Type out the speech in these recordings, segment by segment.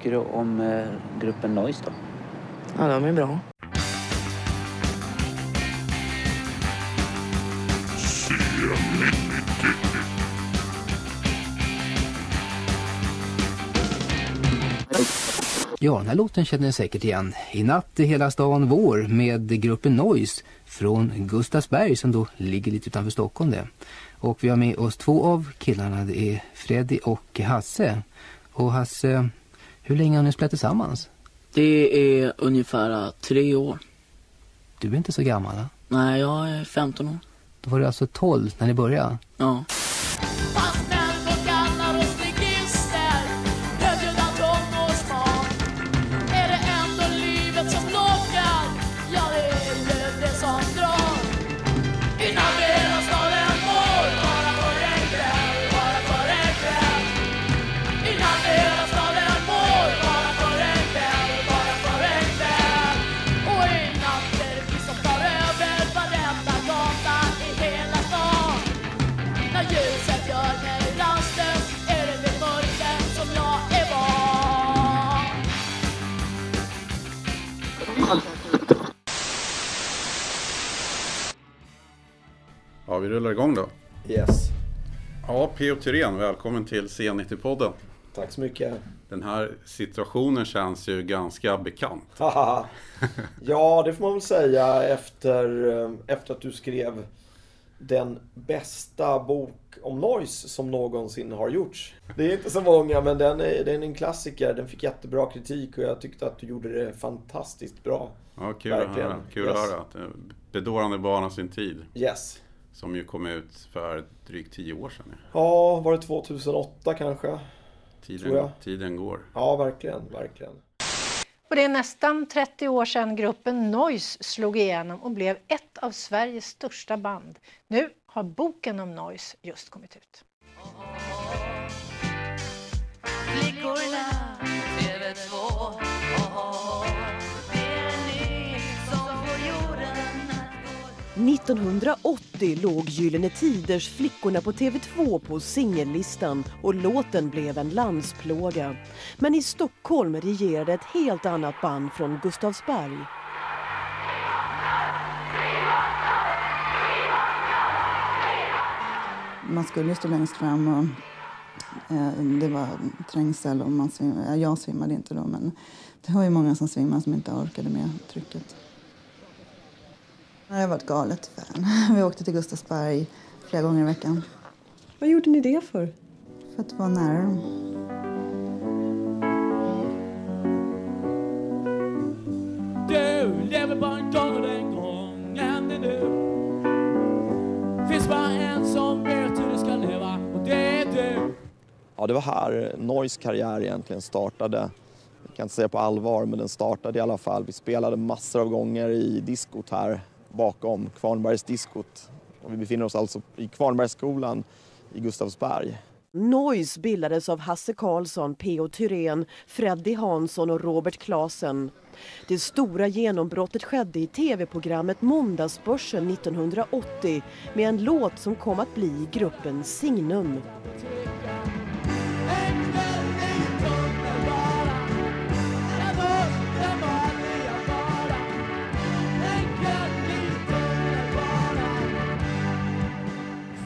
tycker du om eh, gruppen Noise då? Ja, de är bra. Ja, den här låten känner ni säkert igen. I natt är hela stan vår med gruppen Noise från Gustavsberg som då ligger lite utanför Stockholm det. Och vi har med oss två av killarna, det är Freddy och Hasse. Och Hasse, hur länge har ni spelat tillsammans? Det är ungefär uh, tre år. Du är inte så gammal va? Nej, jag är 15 år. Då var du alltså 12 när ni började? Ja. Rullar igång då. Yes. Ja, P.O. Thyrén, välkommen till C90-podden. Tack så mycket. Den här situationen känns ju ganska bekant. ja, det får man väl säga efter, eh, efter att du skrev den bästa bok om noise som någonsin har gjorts. Det är inte så många, men den är, den är en klassiker. Den fick jättebra kritik och jag tyckte att du gjorde det fantastiskt bra. Ja, kul Verkligen. att höra. Kul yes. att höra. Att bedårande barn av sin tid. Yes. Som ju kom ut för drygt tio år sedan. Ja, var det 2008 kanske? Tiden, tiden går. Ja, verkligen, verkligen. Och det är nästan 30 år sedan gruppen Noise slog igenom och blev ett av Sveriges största band. Nu har boken om Noise just kommit ut. Flickorna, TV2 1980 låg Gyllene Tiders Flickorna på TV2 på singellistan och låten blev en landsplåga. Men i Stockholm regerade ett helt annat band från Gustavsberg. Man skulle stå längst fram och eh, det var trängsel och man svimmade. Jag svimmade inte då men det var ju många som svimmade som inte orkade med trycket. Det har varit galet fan. Vi åkte till Gustavsberg flera gånger i veckan. Vad gjorde ni det för? För att vara nära dem. Du lever bara en gång och den gången är nu. Finns bara en som vet hur du ska leva och det är du. Ja, det var här Nois karriär egentligen startade. Jag kan inte säga på allvar, men den startade i alla fall. Vi spelade massor av gånger i diskot här bakom Kvarnbergsdiskot. Och vi befinner oss alltså i Kvarnbergsskolan i Gustavsberg. Noise bildades av Hasse Karlsson, P.O. Thyrén, Freddy Hansson och Robert Klasen. Det stora genombrottet skedde i tv-programmet Måndagsbörsen 1980 med en låt som kom att bli gruppen Signum.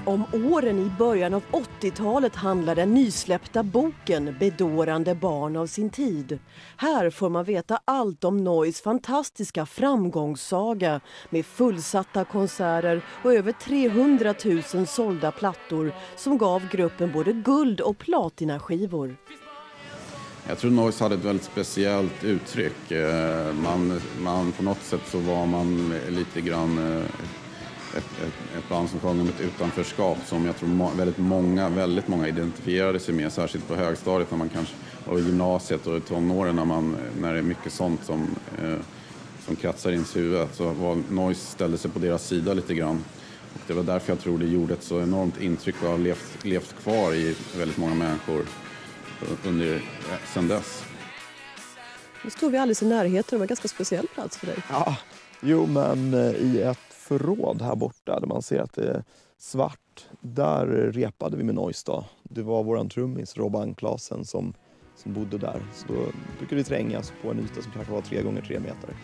Om åren i början av 80-talet handlar den nysläppta boken Bedårande barn av sin tid. Här får man veta allt om Noys fantastiska framgångssaga med fullsatta konserter och över 300 000 sålda plattor som gav gruppen både guld och platinaskivor. Jag tror Noise hade ett väldigt speciellt uttryck. Eh, man, man, på något sätt så var man lite grann eh, ett, ett, ett band som sjöng om ett utanförskap som jag tror må, väldigt, många, väldigt många identifierade sig med, särskilt på högstadiet när man kanske, och i gymnasiet och i tonåren när, man, när det är mycket sånt som, eh, som kratsar in i huvudet. Så var Noise ställde sig på deras sida lite grann. Och det var därför jag tror det gjorde ett så enormt intryck och har levt, levt kvar i väldigt många människor under, sedan dess. Nu står vi alldeles i närheten, det var en ganska speciell plats för dig. Ja, jo men eh, i ett förråd här borta där man ser att det är svart. Där repade vi med Noise då. Det var våran trummis Robban Klasen som, som bodde där. Så då brukade vi trängas på en yta som kanske var tre gånger tre meter.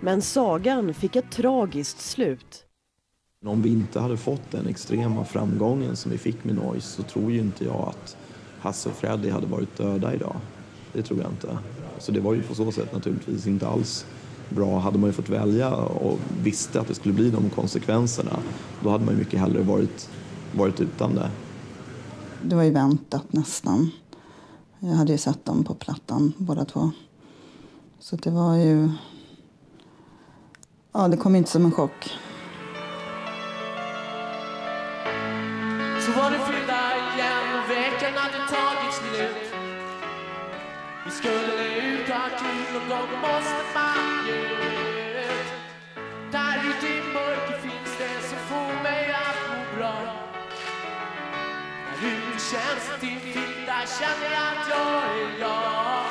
Men sagan fick ett tragiskt slut. Om vi inte hade fått den extrema framgången som vi fick med Noise så tror ju inte jag att Hasse och Freddy hade varit döda idag. Det tror jag inte. Så det var ju på så sätt naturligtvis inte alls bra. Hade man ju fått välja och visste att det skulle bli de konsekvenserna, då hade man ju mycket hellre varit, varit utan det. Det var ju väntat nästan. Jag hade ju sett dem på plattan båda två. Så det var ju... Ja, det kom inte som en chock. Till och då måste man ge ut. Där ute i mörker finns det som får mig att må bra. Hur ute känns det till, där känner jag att jag är jag.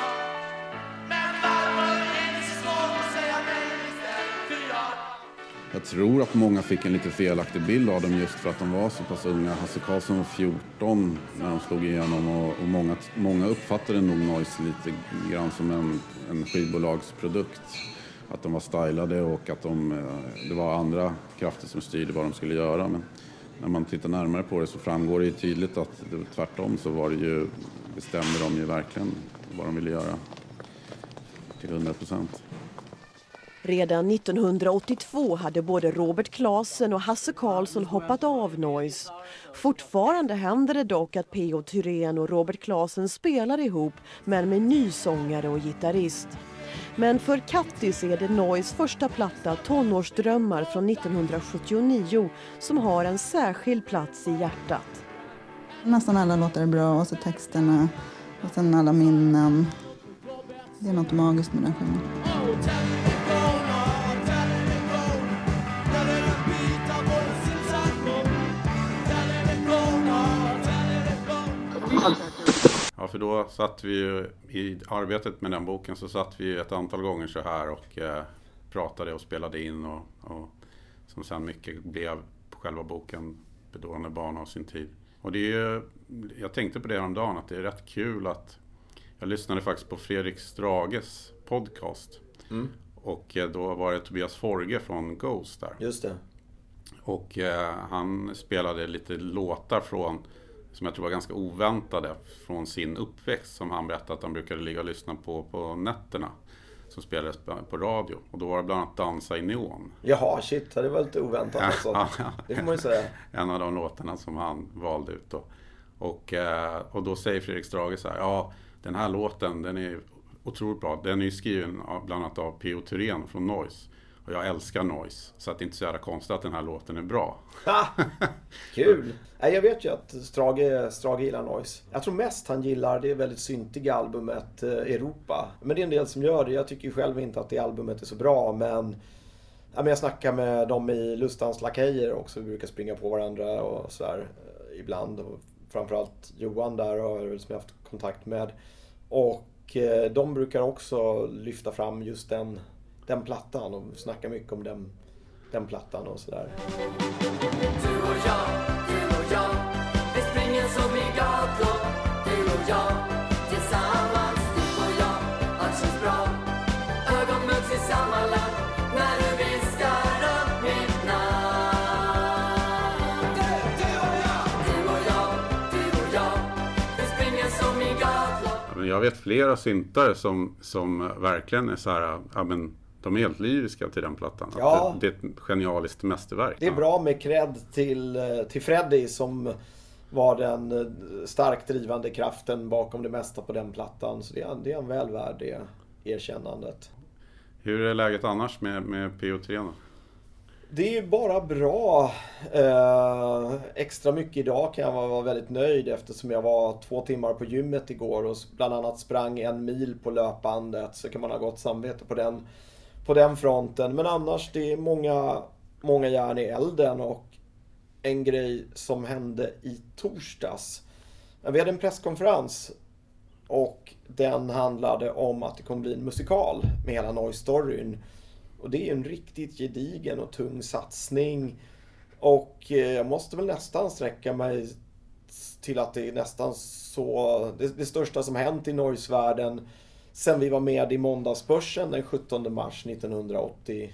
Jag tror att många fick en lite felaktig bild av dem just för att de var så pass unga. Hasse Karlsson var 14 när de slog igenom och, och många, många uppfattade nog Noise lite grann som en, en skivbolagsprodukt. Att de var stylade och att de, eh, det var andra krafter som styrde vad de skulle göra. Men när man tittar närmare på det så framgår det ju tydligt att det, tvärtom så var det ju, bestämde de ju verkligen vad de ville göra till 100 procent. Redan 1982 hade både Robert Klasen och Hasse Karlsson hoppat av Noise. Fortfarande händer det dock att P.O. Thyrén och Robert Klasen spelar ihop men med ny sångare och gitarrist. Men för Kattis är det Noise första platta Tonårsdrömmar från 1979 som har en särskild plats i hjärtat. Nästan alla låtar är bra och så texterna och sen alla minnen. Det är något magiskt med den skivan. Ja, för då satt vi ju i arbetet med den boken så satt vi ett antal gånger så här och eh, pratade och spelade in och, och som sen mycket blev på själva boken Bedårande barn av sin tid. Och det är ju, jag tänkte på det häromdagen att det är rätt kul att jag lyssnade faktiskt på Fredrik Strages podcast. Mm. Och eh, då var det Tobias Forge från Ghost där. Just det. Och eh, han spelade lite låtar från, som jag tror var ganska oväntade, från sin uppväxt. Som han berättade att han brukade ligga och lyssna på på nätterna. Som spelades på, radio. Och då var det bland annat Dansa i neon. Jaha, shit, det var lite oväntat alltså. Det får man ju säga. En av de låtarna som han valde ut då. Och, eh, och då säger Fredrik Strage så här, ja den här låten den är otroligt bra. Den är ju skriven bland annat av P.O. Thyrén från Noise. Och jag älskar Noise. Så att det är inte så jävla konstigt att den här låten är bra. Kul! Nej, Jag vet ju att Strage, Strage gillar Noise. Jag tror mest han gillar det väldigt syntiga albumet eh, Europa. Men det är en del som gör det. Jag tycker ju själv inte att det albumet är så bra men ja, men jag snackar med dem i Lustans Lakejer också. Vi brukar springa på varandra och sådär eh, ibland. Och framförallt Johan där som jag haft kontakt med. Och eh, de brukar också lyfta fram just den, den plattan och snacka mycket om den, den plattan och sådär. Du och jag, du och jag Vi springer som i gator. Du och jag Tillsammans, du och jag Allt känns bra. Ögon möts i samma land När du viskar upp mitt namn. Du, du och jag Du och jag, du och jag Vi springer som i gator. Ja, men Jag vet flera syntare som, som verkligen är så här, ja men de är helt lyriska till den plattan. Att Ja. Det, det är ett genialiskt mästerverk. Det är bra med cred till, eh, till Freddy som var den eh, starkt drivande kraften bakom det mesta på den plattan. Så det är, det är en väl värd det erkännandet. Hur är läget annars med, med PO3? Då? Det är bara bra. Eh, extra mycket idag kan jag vara väldigt nöjd eftersom jag var två timmar på gymmet igår och bland annat sprang en mil på löpbandet. Så kan man ha gott samvete på den, på den fronten. Men annars, det är många, många järn i elden och en grej som hände i torsdags. Vi hade en presskonferens och den handlade om att det kommer bli en musikal med hela Noise-storyn. Och det är en riktigt gedigen och tung satsning. Och eh, jag måste väl nästan sträcka mig till att det är nästan så, det, det största som hänt i Noise-världen sen vi var med i Måndagsbörsen den 17 mars 1980.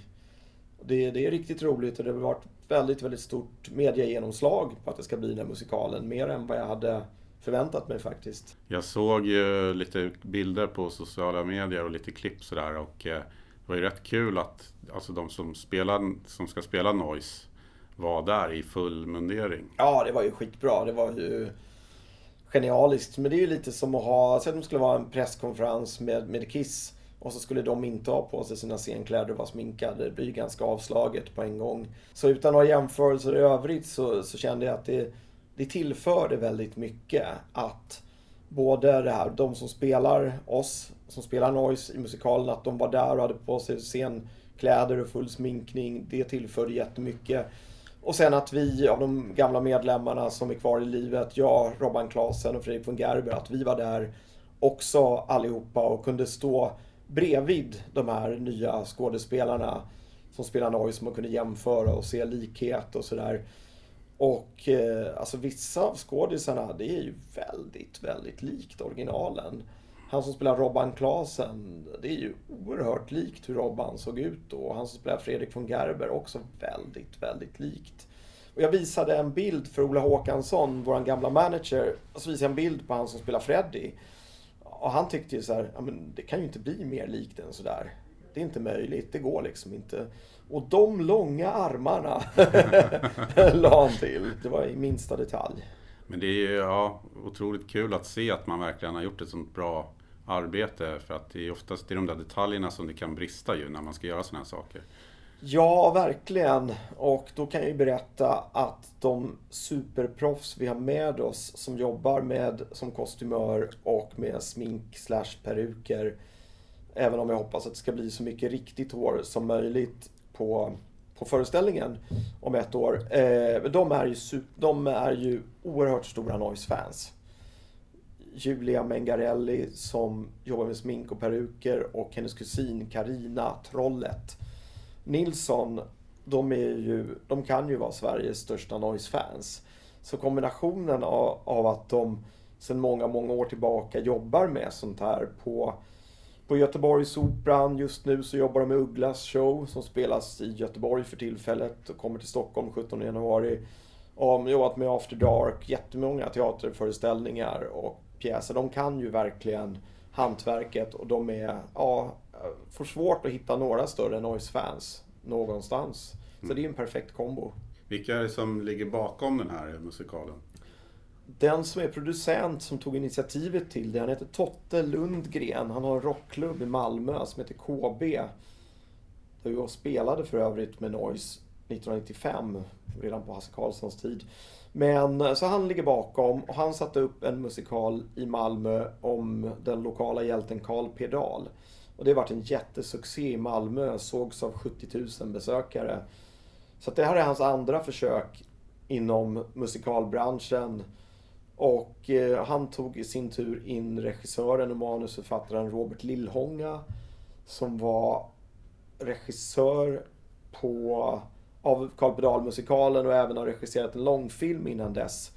Det, det är riktigt roligt och det har varit väldigt, väldigt stort mediegenomslag på att det ska bli den här musikalen. Mer än vad jag hade förväntat mig faktiskt. Jag såg ju lite bilder på sociala medier och lite klipp sådär och eh, det var ju rätt kul att alltså de som, spelar, som ska spela Noise var där i full mundering. Ja, det var ju skitbra. Det var ju genialiskt. Men det är ju lite som att ha, säg att de skulle vara en presskonferens med, med Kiss och så skulle de inte ha på sig sina scenkläder och vara sminkade. Det blir ju ganska avslaget på en gång. Så utan några jämförelser i övrigt så, så kände jag att det, det tillförde väldigt mycket att både det här, de som spelar oss, som spelar Noise i musikalen, att de var där och hade på sig scenkläder och full sminkning. Det tillförde jättemycket. Och sen att vi av de gamla medlemmarna som är kvar i livet, jag, Robban Klasen och Fredrik von Gerber, att vi var där också allihopa och kunde stå bredvid de här nya skådespelarna som spelar Noise, som man kunde jämföra och se likhet och sådär. Och eh, alltså vissa av skådisarna, det är ju väldigt, väldigt likt originalen. Han som spelar Robban Klasen, det är ju oerhört likt hur Robban såg ut då. Och han som spelar Fredrik von Gerber, också väldigt, väldigt likt. Och jag visade en bild för Ola Håkansson, vår gamla manager. Och så visade jag en bild på han som spelar Freddy. Och han tyckte ju så här, ja, men det kan ju inte bli mer likt än sådär. Det är inte möjligt, det går liksom inte. Och de långa armarna la han till. Det var i minsta detalj. Men det är ju ja, otroligt kul att se att man verkligen har gjort ett sånt bra arbete. För att det är oftast i de där detaljerna som det kan brista ju när man ska göra sådana här saker. Ja, verkligen. Och då kan jag ju berätta att de superproffs vi har med oss som jobbar med som kostymör och med smink slash peruker. Även om jag hoppas att det ska bli så mycket riktigt hår som möjligt på, på föreställningen om ett år. Eh, de, är ju, de är ju oerhört stora Noise-fans. Julia Mengarelli som jobbar med smink och peruker och hennes kusin Karina Trollet Nilsson, de, är ju, de kan ju vara Sveriges största Noise-fans. Så kombinationen av, av, att de sedan många, många år tillbaka jobbar med sånt här på, på Göteborgsoperan. Just nu så jobbar de med Ugglas show som spelas i Göteborg för tillfället och kommer till Stockholm 17 januari. Och de har jobbat med After Dark, jättemånga teaterföreställningar och pjäser. De kan ju verkligen hantverket och de är, ja, får svårt att hitta några större Noise-fans någonstans. Så mm. det är en perfekt kombo. Vilka är det som ligger bakom den här musikalen? Den som är producent som tog initiativet till det, han heter Totte Lundgren. Han har en rockklubb i Malmö som heter KB. Där jag spelade för övrigt med Noise 1995, redan på Hasse Karlssons tid. Men eh, så han ligger bakom och han satte upp en musikal i Malmö om den lokala hjälten Karl Pedal. Och det har varit en jättesuccé i Malmö, sågs av 70 000 besökare. Så det här är hans andra försök inom musikalbranschen. Och eh, han tog i sin tur in regissören och manusförfattaren Robert Lillhånga som var regissör på, av Karl Pedal-musikalen och även har regisserat en långfilm innan dess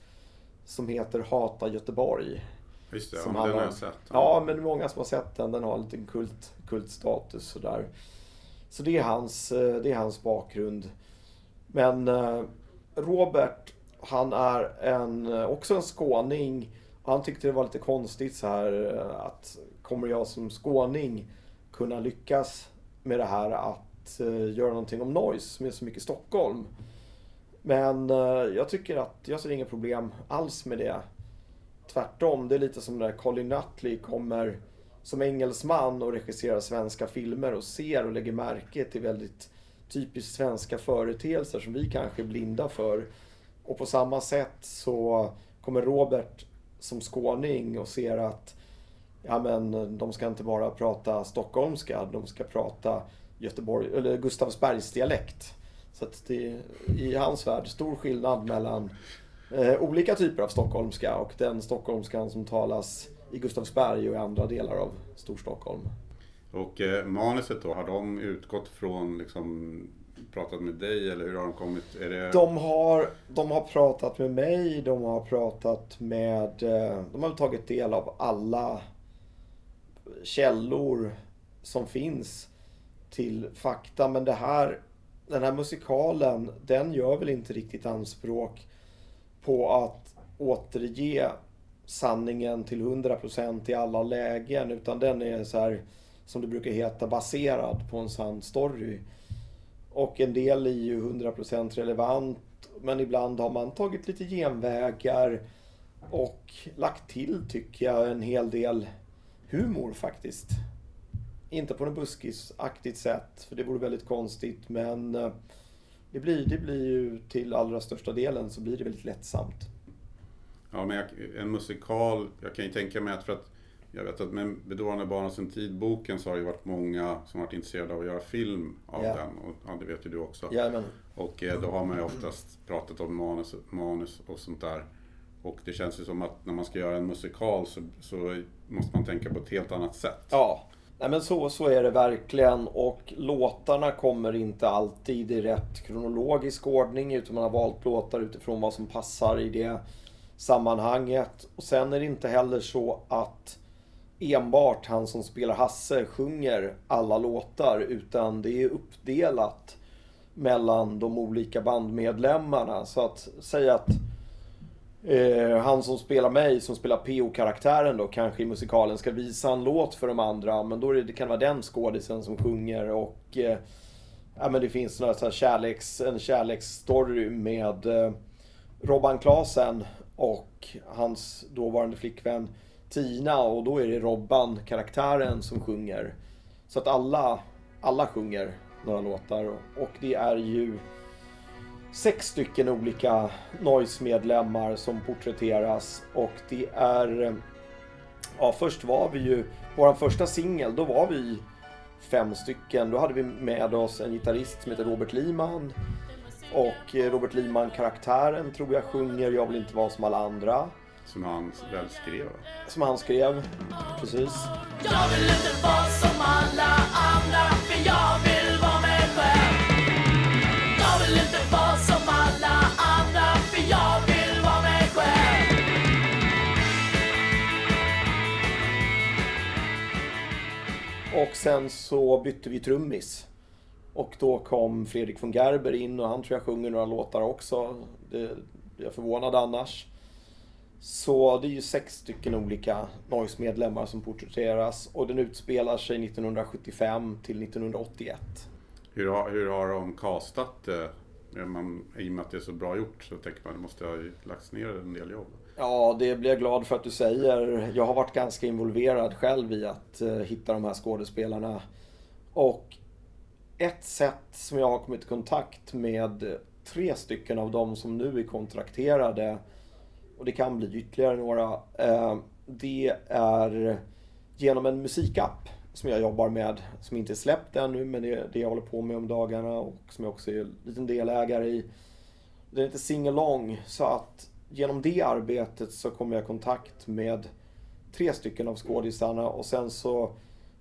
som heter Hata Göteborg. Just det, som ja, den har jag sett. Ja. ja, men många som har sett den. Den har en liten kult, kultstatus sådär. Så det är hans, eh, det är hans bakgrund. Men eh, Robert, han är en, eh, också en skåning. Han tyckte det var lite konstigt så här att kommer jag som skåning kunna lyckas med det här att Eh, göra någonting om noise som är så mycket Stockholm. Men eh, jag tycker att jag ser inga problem alls med det. Tvärtom, det är lite som när Colin Nutley kommer som engelsman och regisserar svenska filmer och ser och lägger märke till väldigt typiskt svenska företeelser som vi kanske är blinda för. Och på samma sätt så kommer Robert som skåning och ser att ja men de ska inte bara prata stockholmska, de ska prata Göteborg, eller Gustavsbergs dialekt. Så att det är i hans värld stor skillnad mellan eh, olika typer av stockholmska och den stockholmskan som talas i Gustavsberg och i andra delar av Storstockholm. Och eh, manuset då, har de utgått från liksom, pratat med dig eller hur har de kommit? Det... De har, de har pratat med mig, de har pratat med... eh, De har tagit del av alla källor som finns till fakta. Men det här, den här musikalen, den gör väl inte riktigt anspråk på att återge sanningen till 100% i alla lägen. Utan den är så här, som det brukar heta, baserad på en sann story. Och en del är ju 100% relevant. Men ibland har man tagit lite genvägar och lagt till, tycker jag, en hel del humor faktiskt. Inte på något buskisaktigt sätt, för det vore väldigt konstigt. Men eh, det blir, det blir ju till allra största delen så blir det väldigt lättsamt. Ja, men jag, en musikal, jag kan ju tänka mig att för att jag vet att med Bedårande barn sin tid-boken så har det ju varit många som varit intresserade av att göra film av Ja. den. Och, ja, det vet ju du också. Jajamän. Och eh, då har man ju oftast pratat om manus, manus och sånt där. Och det känns ju som att när man ska göra en musikal så, så måste man tänka på ett helt annat sätt. Ja, Nej, men så, så är det verkligen. Och låtarna kommer inte alltid i rätt kronologisk ordning. Utan man har valt låtar utifrån vad som passar i det sammanhanget. Och sen är det inte heller så att enbart han som spelar Hasse sjunger alla låtar. Utan det är uppdelat mellan de olika bandmedlemmarna. Så att säga att Eh, han som spelar mig, som spelar PO-karaktären då, kanske i musikalen, ska visa en låt för de andra. Men då är det, det kan vara den skådisen som sjunger och... Eh, ja men det finns några så här kärleks, en kärleksstory med eh, Robban Klasen och hans dåvarande flickvän Tina. Och då är det Robban, karaktären, som sjunger. Så att alla, alla sjunger några låtar. Och det är ju sex stycken olika Noise-medlemmar som porträtteras och det är... Ja, först var vi ju... Vår första singel, då var vi fem stycken. Då hade vi med oss en gitarrist som heter Robert Liman. Och eh, Robert Liman-karaktären tror jag sjunger Jag vill inte vara som alla andra. Som han väl skrev. Som han skrev, precis. Jag vill inte vara som alla andra Och sen så bytte vi trummis. Och då kom Fredrik von Gerber in och han tror jag sjunger några låtar också. Det är förvånad annars. Så det är ju sex stycken olika Noise-medlemmar som porträtteras och den utspelar sig 1975 till 1981. Hur har, hur har de castat eh, Eh, man, I och med att det är så bra gjort så tänker man att det måste ha lagts ner en del jobb. Ja, det blir jag glad för att du säger. Jag har varit ganska involverad själv i att eh, hitta de här skådespelarna. Och ett sätt som jag har kommit i kontakt med tre stycken av dem som nu är kontrakterade, och det kan bli ytterligare några, eh, det är genom en musikapp som jag jobbar med, som inte är släppt ännu, men det är det jag håller på med om dagarna och som jag också är en liten delägare i. Den heter Singalong, så att genom det arbetet så kommer jag i kontakt med tre stycken av skådisarna och sen så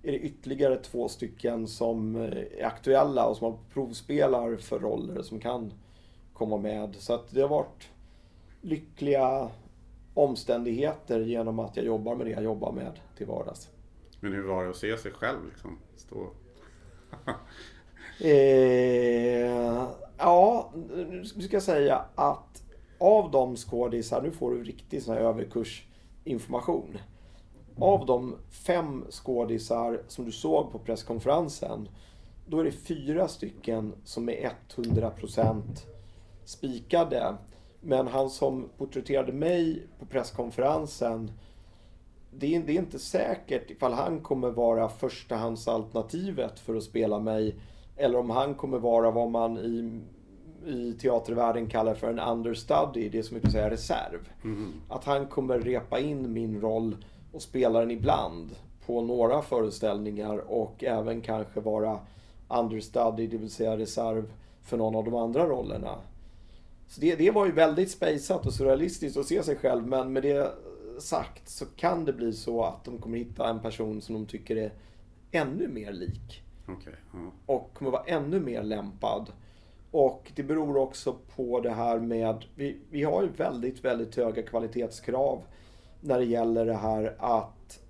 är det ytterligare två stycken som eh, är aktuella och som har provspelar för roller som kan komma med. Så att det har varit lyckliga omständigheter genom att jag jobbar med det jag jobbar med till vardags. Men hur var det att se sig själv liksom? Stå... Eh, ja, nu ska jag säga att av de skådisar, nu får du riktig sån här överkursinformation. Av de fem skådisar som du såg på presskonferensen, då är det fyra stycken som är 100% spikade. Men han som porträtterade mig på presskonferensen, det är, det är inte säkert ifall han kommer vara förstahandsalternativet för att spela mig. Eller om han kommer vara vad man i, i teatervärlden kallar för en understudy, det som vi kan säga reserv. Att han kommer repa in min roll och spela den ibland på några föreställningar och även kanske vara understudy, det vill säga reserv för någon av de andra rollerna. Så det, det var ju väldigt spejsat och surrealistiskt att se sig själv, men med det sagt så kan det bli så att de kommer hitta en person som de tycker är ännu mer lik Okej, ja. och kommer vara ännu mer lämpad. Och det beror också på det här med, vi, vi har ju väldigt, väldigt höga kvalitetskrav när det gäller det här att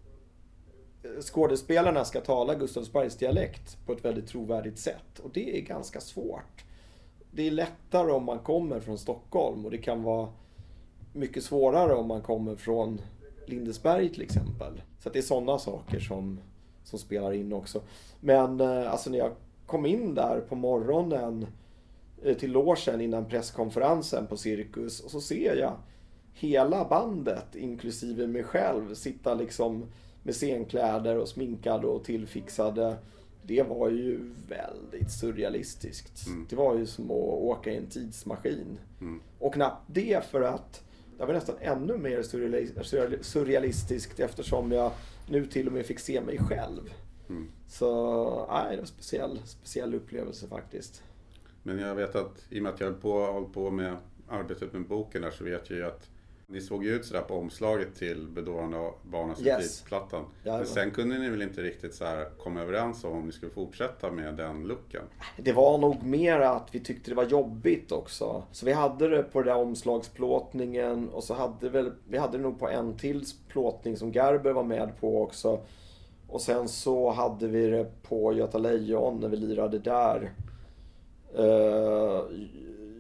skådespelarna ska tala Gustavsbergs dialekt på ett väldigt trovärdigt sätt. Och det är ganska svårt. Det är lättare om man kommer från Stockholm och det kan vara mycket svårare om man kommer från Lindesberg till exempel. Så det är sådana saker som, som spelar in också. Men eh, alltså när jag kom in där på morgonen eh, till logen innan presskonferensen på Cirkus och så ser jag hela bandet, inklusive mig själv, sitta liksom med scenkläder och sminkade och tillfixade. Det var ju väldigt surrealistiskt. Mm. Det var ju som att åka i en tidsmaskin. Mm. Och knappt det för att det var nästan ännu mer surrealistiskt eftersom jag nu till och med fick se mig själv. Mm. Så nej, det var en speciell, speciell upplevelse faktiskt. Men jag vet att i och med att jag på, höll på med arbetet med boken där så vet jag ju att ni såg ju ut sådär på omslaget till Bedårande barnas yes. plattan Men sen kunde ni väl inte riktigt så komma överens om om ni skulle fortsätta med den looken? Det var nog mer att vi tyckte det var jobbigt också. Så vi hade det på den där omslagsplåtningen och så hade väl, vi hade det nog på en till plåtning som Gerber var med på också. Och sen så hade vi det på Göta Lejon när vi lirade där. Uh,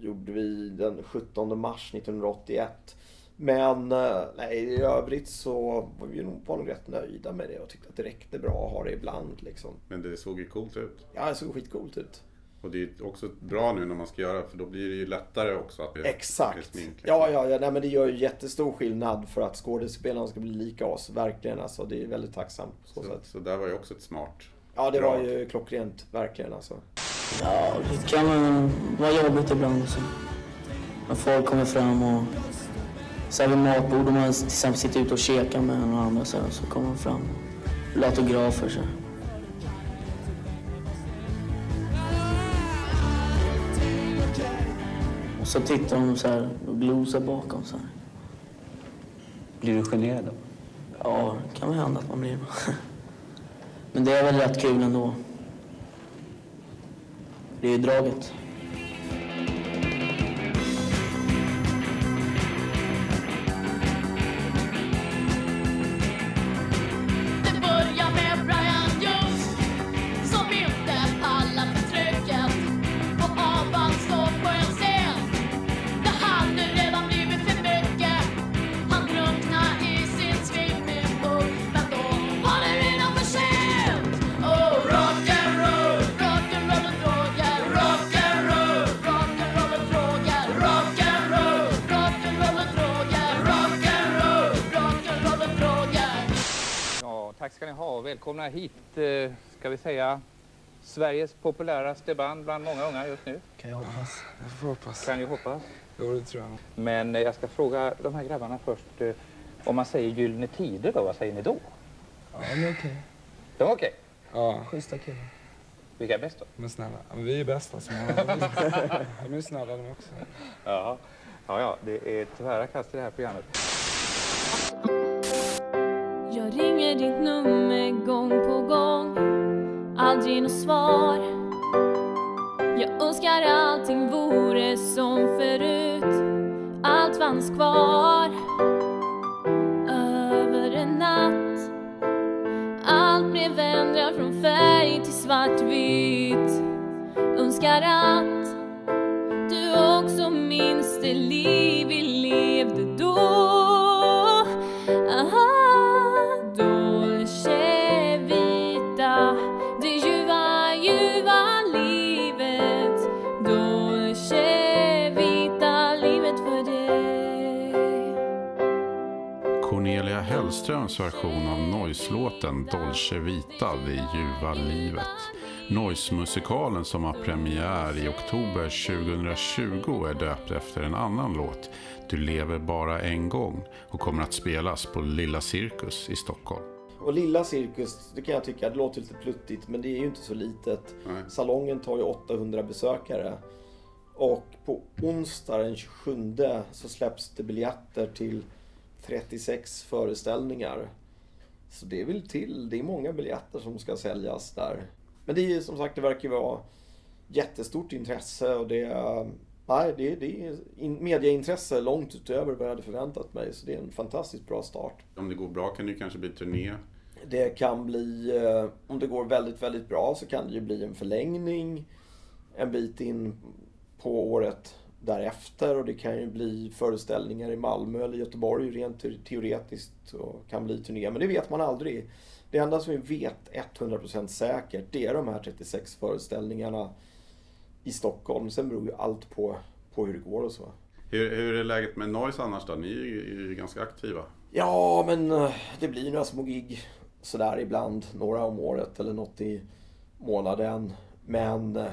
gjorde vi den 17 mars 1981. Men eh, nej, i övrigt så var vi nog, var nog rätt nöjda med det och tyckte att det räckte bra att ha det ibland. Liksom. Men det såg ju coolt ut. Ja, det såg skitcoolt ut. Och det är också bra nu när man ska göra för då blir det ju lättare också att det Exakt. Smink, liksom. Ja, ja, ja. Nej, men det gör ju jättestor skillnad för att skådespelarna ska bli lika oss. Verkligen alltså. Det är väldigt tacksamt så, så, så där var ju också ett smart Ja, det var ju klockrent. Verkligen alltså. Ja, det kan vara jobbigt ibland. Alltså. När folk kommer fram och så här vid matbord, om man till exempel sitter ute och käkar med några andra så, här, så kommer de fram och vill autografer. Så. Och så tittar de så här och glosar bakom så här. Blir du generad då? Ja, det kan väl hända att man blir. Men det är väl rätt kul ändå. Det är ju draget. Välkomna hit, eh, ska vi säga, Sveriges populäraste band bland många unga just nu. Kan jag hoppas. Jag får hoppas. Kan ju hoppas. Jo, det tror jag. Men eh, jag ska fråga de här grabbarna först. Eh, om man säger Gyllene Tider då, vad säger ni då? Ja, är okej. Okay. De är okej? Okay. Ja. Schyssta killar. Vilka är bäst då? Men snälla, men vi är bäst alltså. de är snälla de också. Ja. ja, ja, det är tvära kast i det här programmet. Aldrig något svar. Jag önskar allting vore som förut. Allt fanns kvar. Över en natt. Allt blev ändrat från färg till svartvitt. Önskar att Hellströms version av Noise-låten Dolce Vita, Det ljuva livet. Noise-musikalen som har premiär i oktober 2020 är döpt efter en annan låt, Du lever bara en gång, och kommer att spelas på Lilla Cirkus i Stockholm. Och Lilla Cirkus, det kan jag tycka, det låter lite pluttigt, men det är ju inte så litet. Nej. Salongen tar ju 800 besökare. Och på onsdag den 27 så släpps det biljetter till 36 föreställningar. Så det vill till. Det är många biljetter som ska säljas där. Men det är som sagt, det verkar vara jättestort intresse och det nej, det, det är in, mediaintresse långt utöver vad jag hade förväntat mig. Så det är en fantastiskt bra start. Om det går bra kan det ju kanske bli turné. Det kan bli, eh, om det går väldigt, väldigt bra så kan det ju bli en förlängning en bit in på året därefter och det kan ju bli föreställningar i Malmö eller Göteborg rent teoretiskt och kan bli turné. Men det vet man aldrig. Det enda som vi vet 100% säkert det är de här 36 föreställningarna i Stockholm. Sen beror ju allt på, på hur det går och så. Hur, hur är läget med Noise annars då? Ni är ju, ganska aktiva. Ja, men eh, det blir några små gig sådär ibland. Några om året eller något i månaden. Men eh,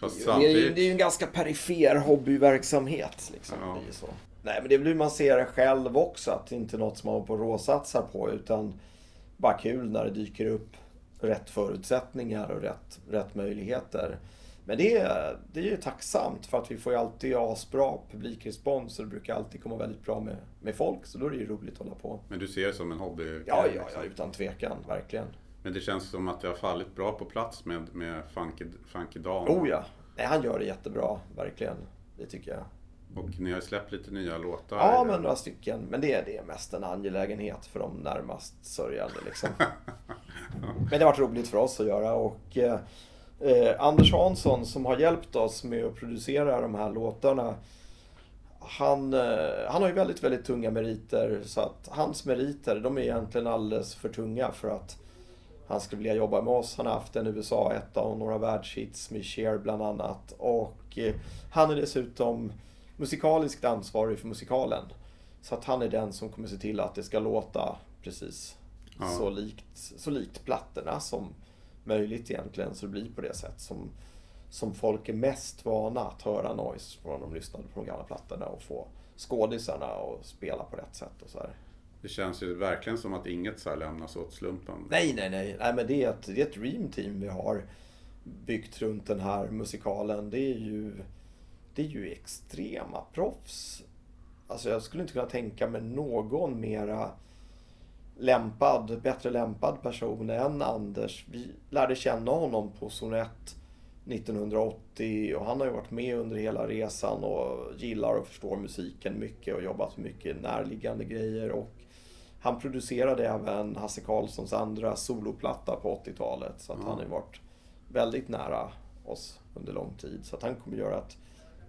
Fast det, är, samtidigt... det är ju en ganska perifer hobbyverksamhet. Liksom. Ja. Det är så. Nej, men det hur man ser det själv också. Att det inte är något som man på råsatsar på. Utan bara kul när det dyker upp rätt förutsättningar och rätt, rätt möjligheter. Men det är, det är ju tacksamt för att vi får ju alltid asbra publikrespons och det brukar alltid komma väldigt bra med, med folk. Så då är det ju roligt att hålla på. Men du ser det som en hobby? Ja, ja, liksom. ja, utan tvekan. Verkligen. Men det känns som att det har fallit bra på plats med, med Funky, Funky Dan. Oh ja. Nej, han gör det jättebra. Verkligen. Det tycker jag. Och ni har släppt lite nya låtar. Ja, men några stycken. Men det, det är mest en angelägenhet för de närmast sörjande. Liksom. Men det har varit roligt för oss att göra. Och eh, eh, Anders Hansson som har hjälpt oss med att producera de här låtarna. Han, eh, han har ju väldigt, väldigt tunga meriter. Så att hans meriter, de är egentligen alldeles för tunga för att han skulle vilja jobba med oss. Han har haft en USA-etta och några världshits med Cher bland annat. Och eh, han är dessutom musikaliskt ansvarig för musikalen. Så att han är den som kommer se till att det ska låta precis Ja. så, likt, så likt plattorna som möjligt egentligen. Så det blir på det sätt som, som folk är mest vana att höra noise från de lyssnade på de gamla plattorna och få skådisarna att spela på rätt sätt och så här. Det känns ju verkligen som att inget så här lämnas åt slumpen. Nej, nej, nej. nej men det är, ett, det är ett dream team vi har byggt runt den här musikalen. Det är ju, det är ju extrema proffs. Alltså jag skulle inte kunna tänka mig någon mera lämpad, bättre lämpad person än Anders. Vi lärde känna honom på Sonet 1980 och han har ju varit med under hela resan och gillar och förstår musiken mycket och jobbat med mycket närliggande grejer. Och han producerade även Hasse Karlssons andra soloplatta på 80-talet. Så att Ja. han har varit väldigt nära oss under lång tid. Så att han kommer göra ett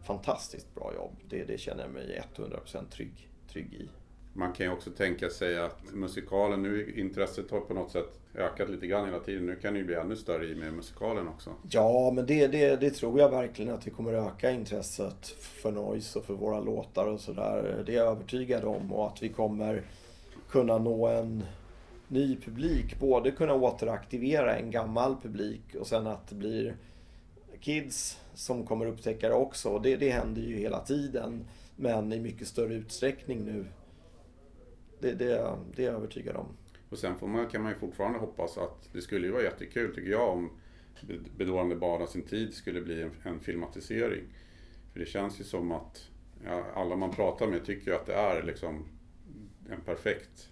fantastiskt bra jobb. Det, det känner jag mig 100% trygg, trygg i. Man kan ju också tänka sig att musikalen, nu intresset har på något sätt ökat lite grann hela tiden. Nu kan det ju bli ännu större i med musikalen också. Ja, men det, det, det tror jag verkligen att vi kommer öka intresset för noise och för våra låtar och sådär. Det är jag övertygad om och att vi kommer kunna nå en ny publik. Både kunna återaktivera en gammal publik och sen att det blir kids som kommer upptäcka det också. Det, det händer ju hela tiden men i mycket större utsträckning nu. Det, det, det är jag övertygad om. Och sen får man, kan man ju fortfarande hoppas att det skulle ju vara jättekul tycker jag om Bedårande barn av sin tid skulle bli en, en filmatisering. För det känns ju som att ja, alla man pratar med tycker ju att det är liksom en perfekt,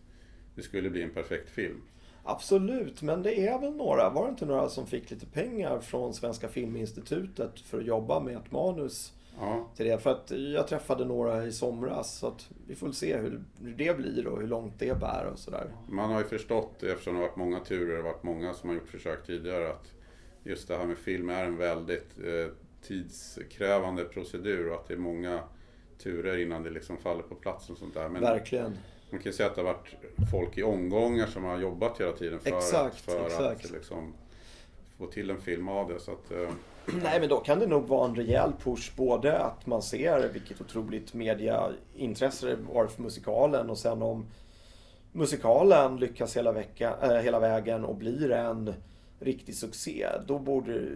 det skulle bli en perfekt film. Absolut, men det är väl några, var det inte några som fick lite pengar från Svenska Filminstitutet för att jobba med ett manus Ja, till det? För att jag träffade några i somras, så att vi får se hur, det blir och hur långt det bär och sådär. man har ju förstått, eftersom det har varit många turer och varit många som har gjort försök tidigare, att just det här med film är en väldigt eh, tidskrävande procedur och att det är många turer innan det liksom faller på plats och sånt där. Men Verkligen. Man kan ju säga att det har varit folk i omgångar som har jobbat hela tiden för, Exakt, att, för exakt. att liksom få till en film av det. Så att, eh, Nej, men då kan det nog vara en rejäl push. Både att man ser vilket otroligt mediaintresse det var för musikalen och sen om musikalen lyckas hela, vecka, äh, hela vägen och blir en riktig succé. Då borde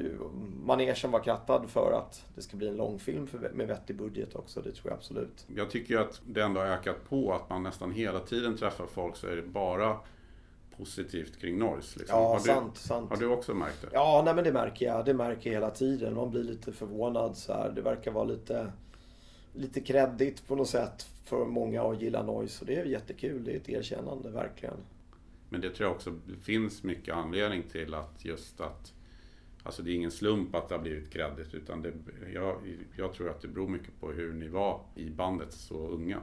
manegen vara krattad för att det ska bli en långfilm med vettig budget också. Det tror jag absolut. jag tycker att det ändå har ökat på att man nästan hela tiden träffar folk så är det bara positivt kring noise. Liksom. Ja, har, du, sant, sant. har du också märkt det? Ja, nej men det märker jag. Det märker jag hela tiden. Man blir lite förvånad så här. Det verkar vara lite, lite kreddigt på något sätt för många att gilla noise. Och det är jättekul. Det är ett erkännande, verkligen. Men det tror jag också finns mycket anledning till att just att Alltså det är ingen slump att det har blivit kreddigt utan det, jag, jag tror att det beror mycket på hur ni var i bandet så unga.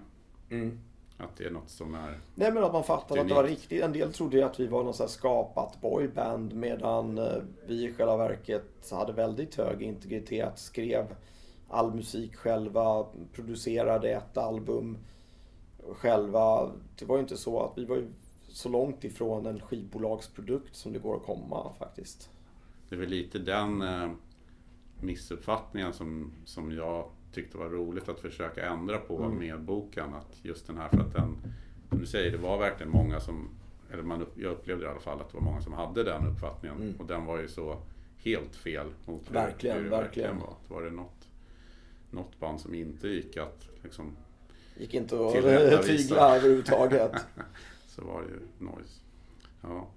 Mm. Att det är något som är... Nej men att man fattade att det var riktigt. En del trodde ju att vi var någon sån här skapat boyband medan eh, vi i själva verket hade väldigt hög integritet. Skrev all musik själva, producerade ett album själva. Det var ju inte så att vi var ju så långt ifrån en skivbolagsprodukt som det går att komma faktiskt. Det är väl lite den eh, missuppfattningen som, som jag tyckte var roligt att försöka ändra på Mm. med boken. Att just den här, för att den, som du säger, det var verkligen många som, eller man, jag upplevde i alla fall att det var många som hade den uppfattningen. Mm. Och den var ju så helt fel mot Verkligen, hur det verkligen. verkligen var. Var det något, något band som inte gick att liksom, Gick inte att tygla överhuvudtaget. så var det ju noise. Ja.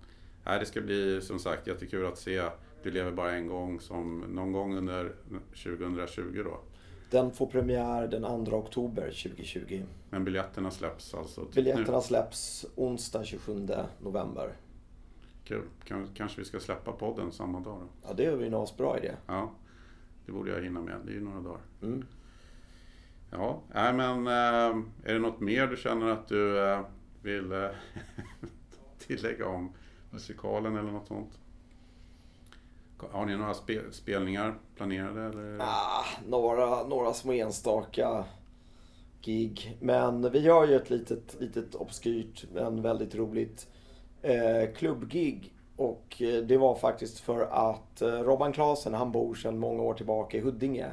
Nej, det ska bli som sagt jättekul att se Du lever bara en gång som någon gång under 2020 då. Den får premiär den 2 oktober 2020. Men biljetterna släpps alltså Biljetterna nu. släpps onsdag 27 november. Kul. Kan, kanske vi ska släppa podden samma dag då? Ja, det är ju en asbra idé. Ja, det borde jag hinna med. Det är ju några dagar. Mm. Ja, nej men eh, är det något mer du känner att du eh, vill eh, tillägga om musikalen eller något sånt? Har ni några spe, spelningar planerade? Eller? Ah, några, några små enstaka gig. Men vi gör ju ett litet, litet obskyrt men väldigt roligt eh, klubbgig. Och eh, det var faktiskt för att eh, Robban Klasen han bor sedan många år tillbaka i Huddinge.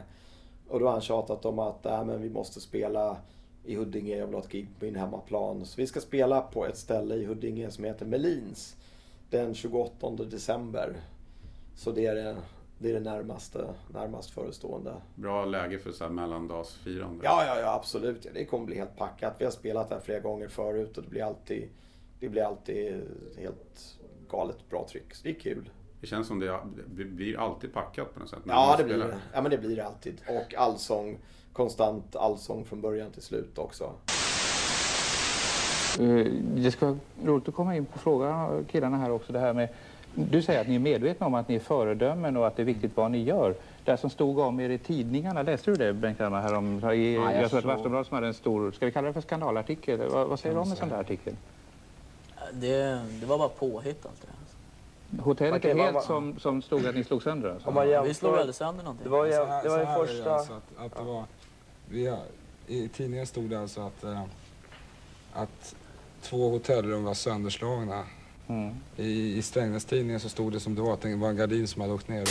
Och då har han tjatat om att äh, men vi måste spela i Huddinge, jag vill ha ett gig på min hemmaplan. Så vi ska spela på ett ställe i Huddinge som heter Melins den 28 december. Så det är det, det, är det närmaste, närmast förestående. Bra läge för så här mellandagsfirande. Ja, ja, ja, absolut. Ja, det kommer bli helt packat. Vi har spelat här flera gånger förut och det blir alltid, det blir alltid helt galet bra tryck. Så det är kul. Det känns som det det blir alltid packat på något sätt. när Ja, det blir det. Ja, men det blir det alltid. Och allsång, konstant allsång från början till slut också. Eh, Det ska vara roligt att komma in på frågan killarna här också. Det här med, du säger att ni är medvetna om att ni är föredömen och att det är viktigt vad ni gör. Det som stod om er i tidningarna, läste du det Bengt Hellman? Här om, i, Ja, jag jag tror att det var Aftonbladet som hade en stor, ska vi kalla det för skandalartikel? Vad, vad säger du om en sån där artikel? Det, det var bara påhitt allt det. Hotellet Okej, är helt som, som stod att ni slog sönder alltså? Vi slog aldrig sönder någonting. Det var ju, Så här- det var ju så här är det första... alltså Att, att det var, vi, I tidningen stod det alltså att, eh, att två hotellrum var sönderslagna. Mm. I, I Strängnäs-tidningen så stod det som det var att det var en gardin som hade åkt ner.